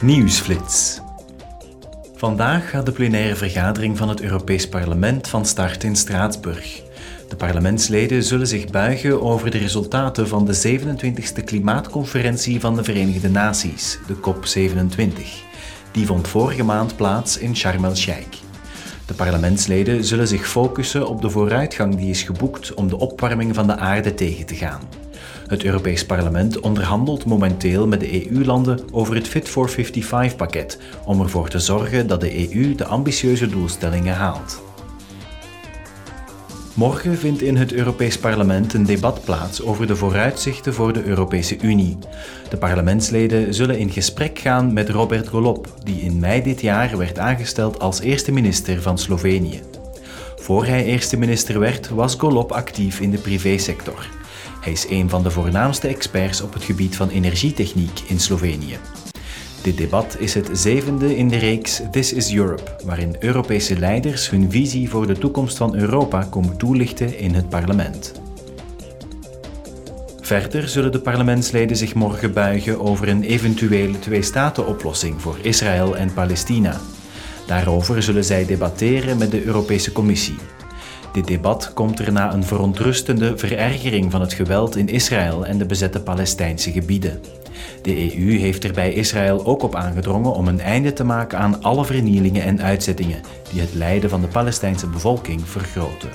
Nieuwsflits. Vandaag gaat de plenaire vergadering van het Europees Parlement van start in Straatsburg. De parlementsleden zullen zich buigen over de resultaten van de 27e klimaatconferentie van de Verenigde Naties, de COP27. Die vond vorige maand plaats in Sharm el-Sheikh. De parlementsleden zullen zich focussen op de vooruitgang die is geboekt om de opwarming van de aarde tegen te gaan. Het Europees Parlement onderhandelt momenteel met de EU-landen over het Fit for 55-pakket om ervoor te zorgen dat de EU de ambitieuze doelstellingen haalt. Morgen vindt in het Europees Parlement een debat plaats over de vooruitzichten voor de Europese Unie. De parlementsleden zullen in gesprek gaan met Robert Golob, die in mei dit jaar werd aangesteld als eerste minister van Slovenië. Voor hij eerste minister werd, was Golob actief in de privésector. Hij is een van de voornaamste experts op het gebied van energietechniek in Slovenië. Dit debat is het zevende in de reeks This is Europe, waarin Europese leiders hun visie voor de toekomst van Europa komen toelichten in het parlement. Verder zullen de parlementsleden zich morgen buigen over een eventuele twee-staten-oplossing voor Israël en Palestina. Daarover zullen zij debatteren met de Europese Commissie. Dit debat komt er na een verontrustende verergering van het geweld in Israël en de bezette Palestijnse gebieden. De EU heeft er bij Israël ook op aangedrongen om een einde te maken aan alle vernielingen en uitzettingen die het lijden van de Palestijnse bevolking vergroten.